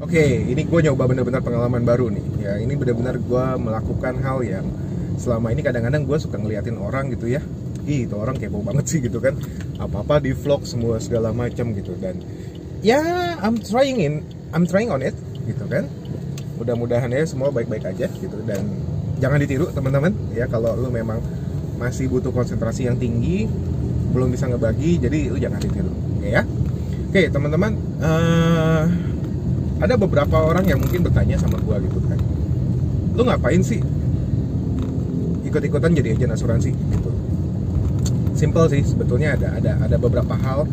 Oke, ini gue nyoba bener-bener pengalaman baru nih. Ya, ini bener-bener gue melakukan hal yang selama ini kadang-kadang gue suka ngeliatin orang gitu ya. Ih, itu orang kepo banget sih gitu kan. Apa-apa di vlog semua segala macam gitu dan ya I'm trying in, I'm trying on it gitu kan. Mudah-mudahan ya semua baik-baik aja gitu dan jangan ditiru teman-teman ya kalau lu memang masih butuh konsentrasi yang tinggi, belum bisa ngebagi, jadi lu jangan ditiru, ya. Oke, teman-teman, uh, ada beberapa orang yang mungkin bertanya sama gua gitu kan. Lu ngapain sih? Ikut-ikutan jadi agen asuransi gitu. Simple sih sebetulnya ada ada ada beberapa hal.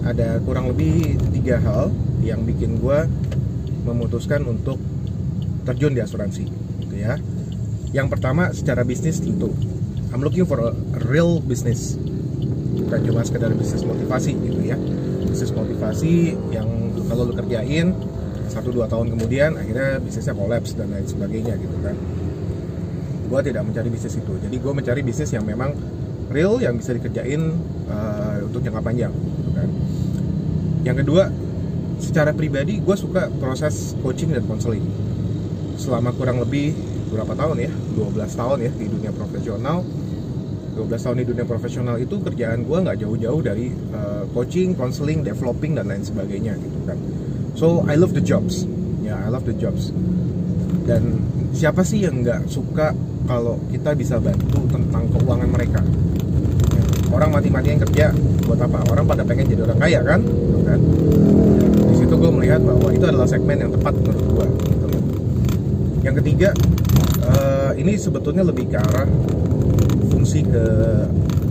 Ada kurang lebih tiga hal yang bikin gua memutuskan untuk terjun di asuransi gitu ya. Yang pertama secara bisnis tentu. I'm looking for a real business. Bukan cuma sekedar bisnis motivasi gitu ya. Bisnis motivasi yang kalau lu kerjain satu dua tahun kemudian akhirnya bisnisnya kolaps dan lain sebagainya gitu kan. Gue tidak mencari bisnis itu. Jadi gue mencari bisnis yang memang real yang bisa dikerjain uh, untuk jangka panjang gitu kan. Yang kedua secara pribadi gue suka proses coaching dan counseling. Selama kurang lebih berapa tahun ya? 12 tahun ya di dunia profesional. 12 tahun di dunia profesional itu kerjaan gue nggak jauh-jauh dari uh, coaching, counseling, developing dan lain sebagainya gitu kan so I love the jobs. Ya yeah, I love the jobs. Dan siapa sih yang nggak suka kalau kita bisa bantu tentang keuangan mereka? Ya, orang mati-matian kerja buat apa? Orang pada pengen jadi orang kaya kan? Kan? Di situ gue melihat bahwa itu adalah segmen yang tepat menurut gue gitu. yang ketiga uh, ini sebetulnya lebih ke arah fungsi ke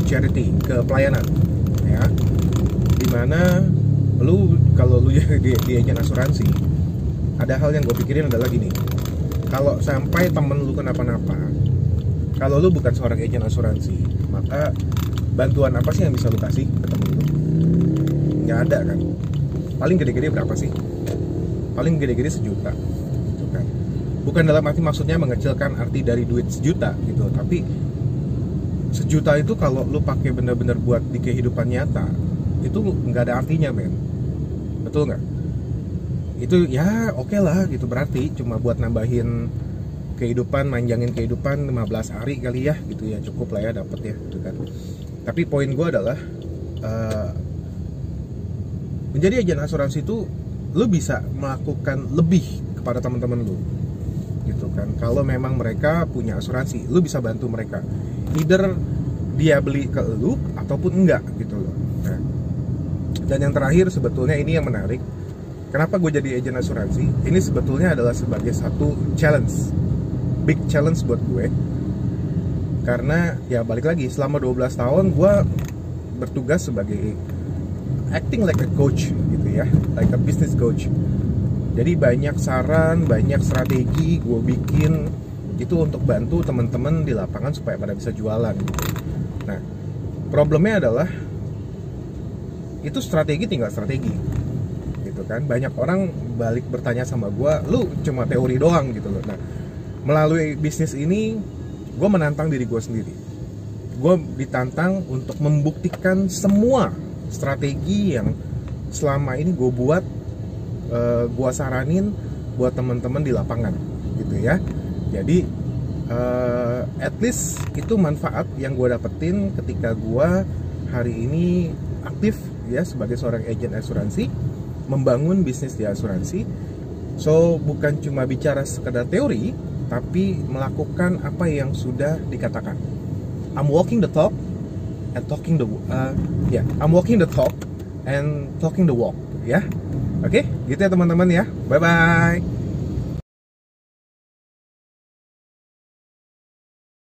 charity ke pelayanan ya. Di mana lu kalau lu di, di agen asuransi ada hal yang gue pikirin adalah gini. Kalau sampai temen lu kenapa-napa kalau lu bukan seorang agen asuransi maka bantuan apa sih yang bisa lu kasih ke temen lu? Nggak ada kan? Paling gede-gede berapa sih? Paling gede-gede sejuta gitu kan? Bukan dalam arti maksudnya mengecilkan arti dari duit sejuta gitu. Tapi sejuta itu kalau lu pakai bener-bener buat di kehidupan nyata itu nggak ada artinya men betul nggak? Itu ya oke okay lah gitu. Berarti cuma buat nambahin kehidupan manjangin kehidupan 15 hari kali ya gitu ya. Cukup lah ya dapet ya gitu kan. Tapi poin gue adalah uh, menjadi agen asuransi itu lu bisa melakukan lebih kepada teman-teman lu gitu kan. Kalau memang mereka punya asuransi lu bisa bantu mereka. Either dia beli ke lu ataupun enggak gitu nah, dan yang terakhir sebetulnya ini yang menarik. Kenapa gue jadi agent asuransi? Ini sebetulnya adalah sebagai satu challenge. Big challenge buat gue. Karena ya balik lagi selama 12 tahun gue bertugas sebagai acting like a coach gitu ya. Like a business coach. Jadi banyak saran banyak strategi gue bikin itu untuk bantu teman-teman di lapangan supaya pada bisa jualan. Nah problemnya adalah itu strategi tinggal strategi. Gitu kan? Banyak orang balik bertanya sama gue lu cuma teori doang gitu loh. Nah melalui bisnis ini gue menantang diri gue sendiri. Gue ditantang untuk membuktikan semua strategi yang selama ini gue buat uh, eh, gue saranin buat teman-teman di lapangan gitu ya. Jadi uh, at least itu manfaat yang gue dapetin ketika gue hari ini aktif ya sebagai seorang agen asuransi membangun bisnis di asuransi. So bukan cuma bicara sekedar teori tapi melakukan apa yang sudah dikatakan. I'm walking the talk and talking the uh, ya yeah, I'm walking the talk and talking the walk ya. Oke okay? gitu ya teman-teman ya. Bye bye